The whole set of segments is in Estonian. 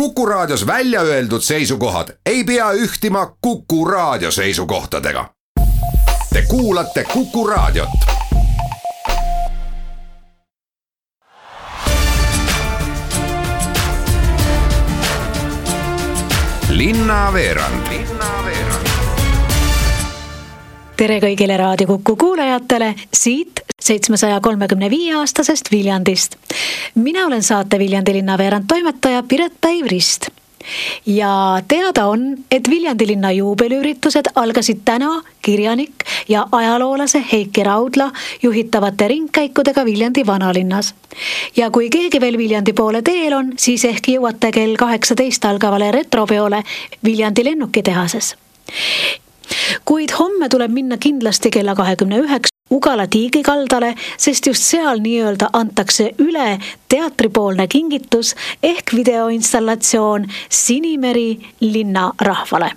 Kuku Raadios välja öeldud seisukohad ei pea ühtima Kuku Raadio seisukohtadega. Te kuulate Kuku Raadiot. linnaveerand tere kõigile Raadio Kuku kuulajatele siit seitsmesaja kolmekümne viie aastasest Viljandist. mina olen saate Viljandi linnaveerand toimetaja Piret Päiv-Rist ja teada on, et Viljandi linna juubeliüritused algasid täna kirjanik ja ajaloolase Heiki Raudla juhitavate ringkäikudega Viljandi vanalinnas. ja kui keegi veel Viljandi poole teel on, siis ehk jõuate kell kaheksateist algavale retropeole Viljandi lennukitehases kuid homme tuleb minna kindlasti kella kahekümne üheks Ugala tiigi kaldale, sest just seal nii-öelda antakse üle teatripoolne kingitus ehk videoinstallatsioon Sinimeri linnarahvale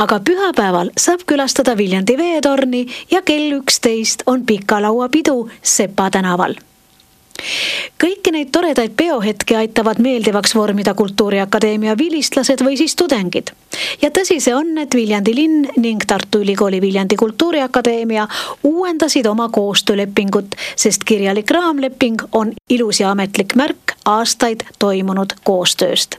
aga pühapäeval saab külastada Viljandi veetorni ja kell üksteist on pika laua pidu Sepa tänaval kõiki neid toredaid peohetki aitavad meeldivaks vormida Kultuuriakadeemia vilistlased või siis tudengid. ja tõsi see on, et Viljandi linn ning Tartu Ülikooli Viljandi Kultuuriakadeemia uuendasid oma koostöölepingut, sest kirjalik raamleping on ilus ja ametlik märk aastaid toimunud koostööst.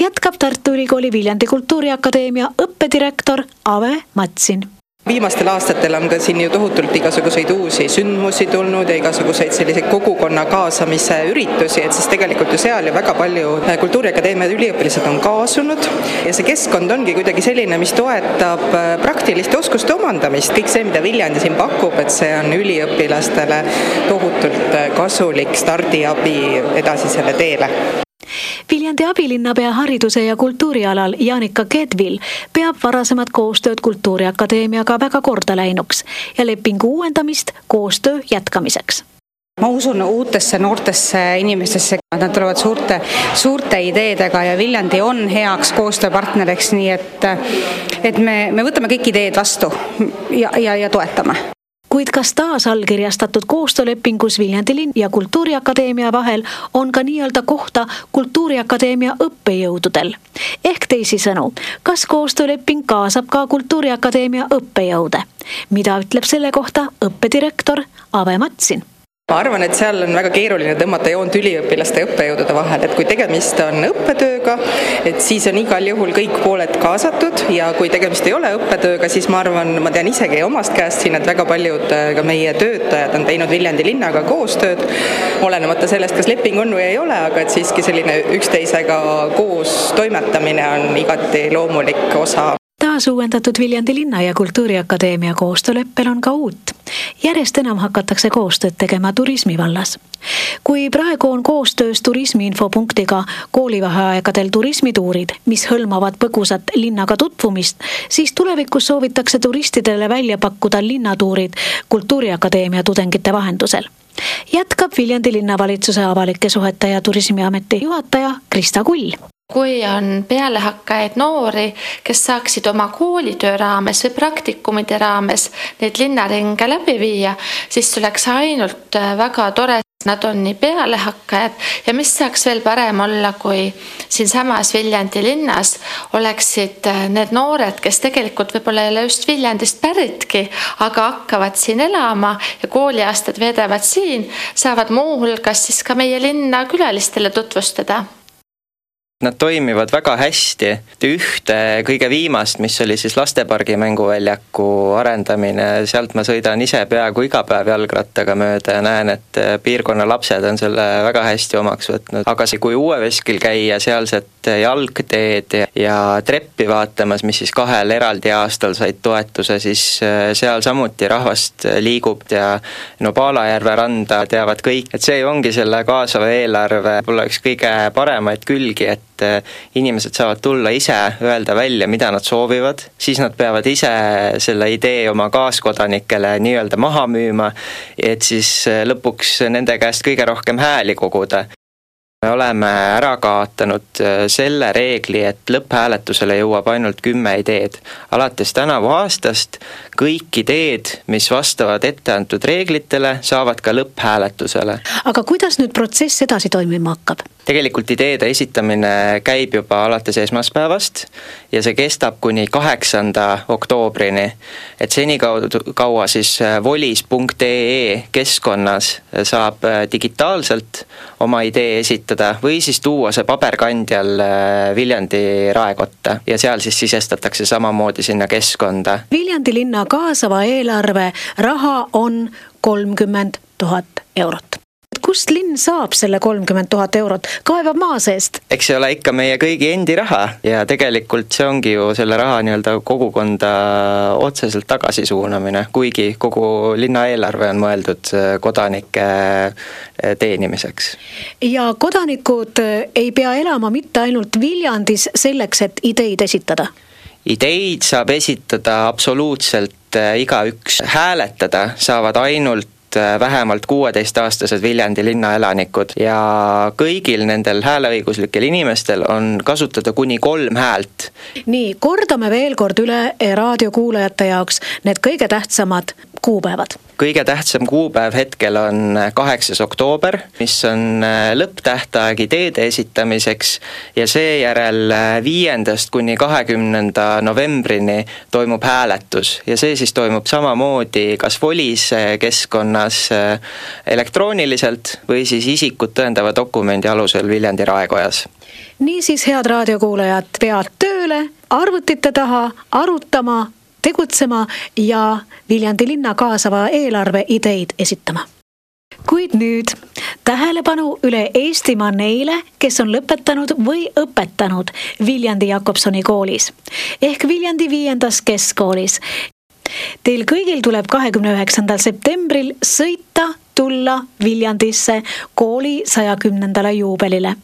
jätkab Tartu Ülikooli Viljandi Kultuuriakadeemia õppedirektor Ave Matsin viimastel aastatel on ka siin ju tohutult igasuguseid uusi sündmusi tulnud ja igasuguseid selliseid kogukonna kaasamise üritusi, et siis tegelikult ju seal ju väga palju äh, Kultuuriakadeemia üliõpilased on kaasunud ja see keskkond ongi kuidagi selline, mis toetab äh, praktiliste oskuste omandamist, kõik see, mida Viljandi siin pakub, et see on üliõpilastele tohutult äh, kasulik stardiabi edasisele teele. Viljandi abilinnapea hariduse ja kultuuri alal Jaanika Kedvil peab varasemat koostööd Kultuuriakadeemiaga väga korda läinuks ja lepingu uuendamist koostöö jätkamiseks. Ma usun uutesse noortesse inimestesse, nad tulevad suurte, suurte ideedega ja Viljandi on heaks koostööpartneriks, nii et, et me, me võtame kõik ideed vastu ja, ja, ja toetame kuid kas taas allkirjastatud koostöölepingus Viljandi linn ja Kultuuriakadeemia vahel on ka nii-öelda kohta Kultuuriakadeemia õppejõududel? ehk teisisõnu, kas koostööleping kaasab ka Kultuuriakadeemia õppejõude? mida ütleb selle kohta õppedirektor Ave Matsin ma arvan, et seal on väga keeruline tõmmata joont üliõpilaste ja õppejõudude vahel, et kui tegemist on õppetööga, et siis on igal juhul kõik pooled kaasatud ja kui tegemist ei ole õppetööga, siis ma arvan, ma tean isegi omast käest siin, et väga paljud äh, ka meie töötajad on teinud Viljandi linnaga koostööd, olenemata sellest, kas leping on või ei ole, aga et siiski selline üksteisega koos toimetamine on igati loomulik osa taasuuendatud Viljandi linna ja Kultuuriakadeemia koostööleppel on ka uut. järjest enam hakatakse koostööd tegema turismi vallas. kui praegu on koostöös turismi infopunktiga koolivaheaegadel turismituurid, mis hõlmavad põgusat linnaga tutvumist, siis tulevikus soovitakse turistidele välja pakkuda linnatuurid Kultuuriakadeemia tudengite vahendusel jätkab Viljandi linnavalitsuse avalike suhete ja turismiameti juhataja Krista Kull kui on pealehakkajaid noori, kes saaksid oma koolitöö raames või praktikumide raames neid linnaringe läbi viia, siis oleks ainult äh, väga tore. Nad on nii pealehakkajad ja mis saaks veel parem olla, kui siinsamas Viljandi linnas oleksid äh, need noored, kes tegelikult võib-olla ei ole just Viljandist päritki, aga hakkavad siin elama ja kooliaastad veedavad siin, saavad muuhulgas siis ka meie linna külalistele tutvustada Nad toimivad väga hästi, ühte kõige viimast, mis oli siis lastepargi mänguväljaku arendamine, sealt ma sõidan ise peaaegu iga päev jalgrattaga mööda ja näen, et piirkonna lapsed on selle väga hästi omaks võtnud, aga see, kui Uue Veskil käia sealset jalgteed ja treppi vaatamas, mis siis kahel eraldi aastal said toetuse, siis äh, seal samuti rahvast liigub ja no Paalajärve randa teavad kõik, et see ongi selle kaasava eelarve võib-olla üks kõige paremaid külgi, et et äh, inimesed saavad tulla ise, öelda välja, mida nad soovivad, siis nad peavad ise selle idee oma kaaskodanikele nii-öelda maha müüma, et siis äh, lõpuks nende käest kõige rohkem hääli koguda me oleme ära kaotanud äh, selle reegli, et lõpphääletusele jõuab ainult kümme ideed. alates tänavu aastast kõik ideed, mis vastavad etteantud reeglitele, saavad ka lõpphääletusele. aga kuidas nüüd protsess edasi toimima hakkab? Tegelikult ideede esitamine käib juba alates esmaspäevast ja see kestab kuni kaheksanda oktoobrini. et senikaudu, kaua siis volis.ee keskkonnas saab digitaalselt oma idee esitada või siis tuua see paberkandjal Viljandi raekotta ja seal siis sisestatakse samamoodi sinna keskkonda. Viljandi linna kaasava eelarve raha on kolmkümmend tuhat eurot kust linn saab selle kolmkümmend tuhat eurot, kaevab maa seest? eks see ole ikka meie kõigi endi raha ja tegelikult see ongi ju selle raha nii-öelda kogukonda otseselt tagasi suunamine, kuigi kogu linna eelarve on mõeldud äh, kodanike äh, teenimiseks. ja kodanikud äh, ei pea elama mitte ainult Viljandis selleks, et ideid esitada? ideid saab esitada absoluutselt igaüks, hääletada saavad ainult vähemalt kuueteistaastased Viljandi linna elanikud ja kõigil nendel hääleõiguslikel inimestel on kasutada kuni kolm häält. nii, kordame veel kord üle raadiokuulajate jaoks need kõige tähtsamad kuupäevad. Kõige tähtsam kuupäev hetkel on kaheksas oktoober, mis on äh, lõpptähtaeg ideede esitamiseks ja seejärel äh, viiendast kuni kahekümnenda novembrini toimub hääletus. Ja see siis toimub samamoodi kas volis äh, keskkonnas elektrooniliselt või siis isikut tõendava dokumendi alusel Viljandi raekojas. Niisiis, head raadiokuulajad, pead tööle, arvutite taha arutama tegutsema ja Viljandi linna kaasava eelarve ideid esitama. kuid nüüd tähelepanu üle Eestimaa neile, kes on lõpetanud või õpetanud Viljandi Jakobsoni koolis ehk Viljandi viiendas keskkoolis. Teil kõigil tuleb kahekümne üheksandal septembril sõita, tulla Viljandisse kooli saja kümnendale juubelile.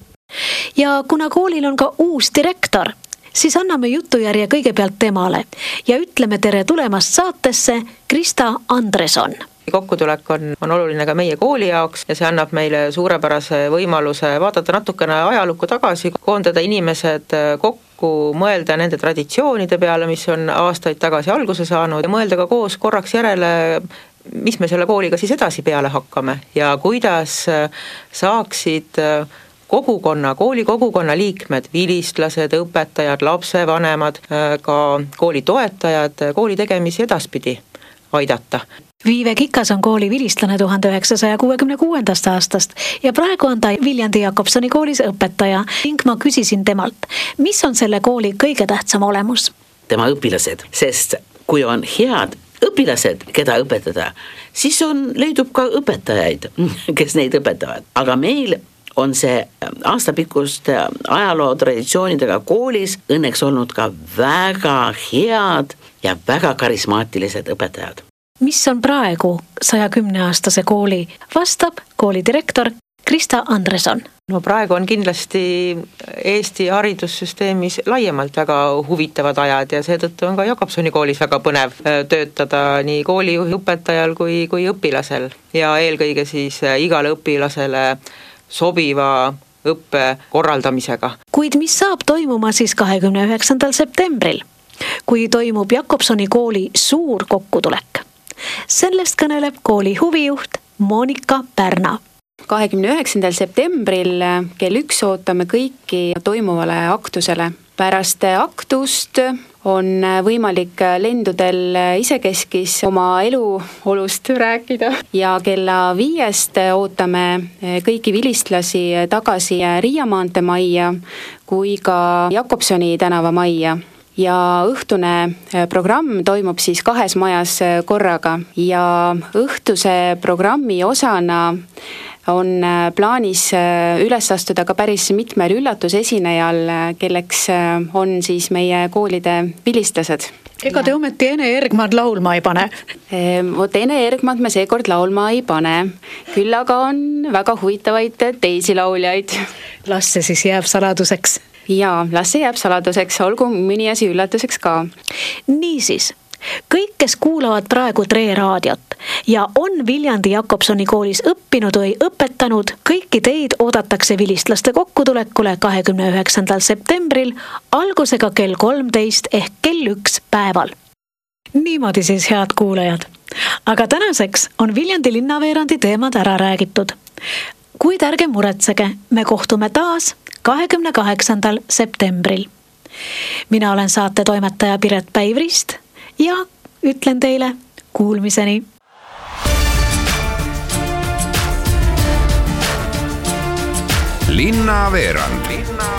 ja kuna koolil on ka uus direktor siis anname jutujärje kõigepealt temale ja ütleme tere tulemast saatesse, Krista Andreson. Kokkutulek on, on oluline ka meie kooli jaoks ja see annab meile suurepärase võimaluse vaadata natukene ajalukku tagasi, koondada inimesed kokku, mõelda nende traditsioonide peale, mis on aastaid tagasi alguse saanud ja mõelda ka koos korraks järele, mis me selle kooliga siis edasi peale hakkame ja kuidas saaksid kogukonna, kooli kogukonna liikmed, vilistlased, õpetajad, lapsevanemad, äh, ka kooli toetajad kooli tegemisi edaspidi aidata. Viive Kikas on kooli vilistlane tuhande üheksasaja kuuekümne kuuendast aastast ja praegu on ta Viljandi Jakobsoni koolis õpetaja ning ma küsisin temalt, mis on selle kooli kõige tähtsam olemus? tema õpilased, sest kui on head õpilased, keda õpetada, siis on, leidub ka õpetajaid, kes neid õpetavad, aga meil on see aastapikkuste ajaloo traditsioonidega koolis õnneks olnud ka väga head ja väga karismaatilised õpetajad. mis on praegu saja kümne aastase kooli, vastab kooli direktor Krista Andreson. no praegu on kindlasti Eesti haridussüsteemis laiemalt väga huvitavad ajad ja seetõttu on ka Jakobsoni koolis väga põnev äh, töötada nii koolijuhi õpetajal kui, kui õpilasel ja eelkõige siis äh, igale õpilasele sobiva õppe korraldamisega. kuid mis saab toimuma siis kahekümne üheksandal septembril, kui toimub Jakobsoni kooli suur kokkutulek? sellest kõneleb kooli huvijuht Monika Pärna kahekümne üheksandal septembril kell üks ootame kõiki toimuvale aktusele. pärast aktust on võimalik lendudel isekeskis oma eluolust rääkida. Ja kella viiest ootame kõiki vilistlasi tagasi Riia maantee majja kui ka Jakobsoni tänava majja. Ja õhtune programm toimub siis kahes majas korraga. Ja õhtuse programmi osana on äh, plaanis äh, üles astuda ka päris mitmel üllatusesinejal, äh, kelleks on siis meie koolide vilistlased ega te ometi Ene Ergmad laulma ei pane? Ehm, vot Ene Ergmad me seekord laulma ei pane, küll aga on väga huvitavaid teisi lauljaid. las see siis jääb saladuseks. jaa, las see jääb saladuseks, olgu mõni asi üllatuseks ka. niisiis kõik, kes kuulavad praegu Tre raadiot ja on Viljandi Jakobsoni koolis õppinud või õpetanud, kõiki teid oodatakse vilistlaste kokkutulekule kahekümne üheksandal septembril algusega kell kolmteist ehk kell üks päeval. niimoodi siis, head kuulajad. aga tänaseks on Viljandi linnaveerandi teemad ära räägitud kuid ärge muretsege, me kohtume taas kahekümne kaheksandal septembril. mina olen saate toimetaja Piret Päivrist ja ütlen teile kuulmiseni linnaveerand. linnaveerand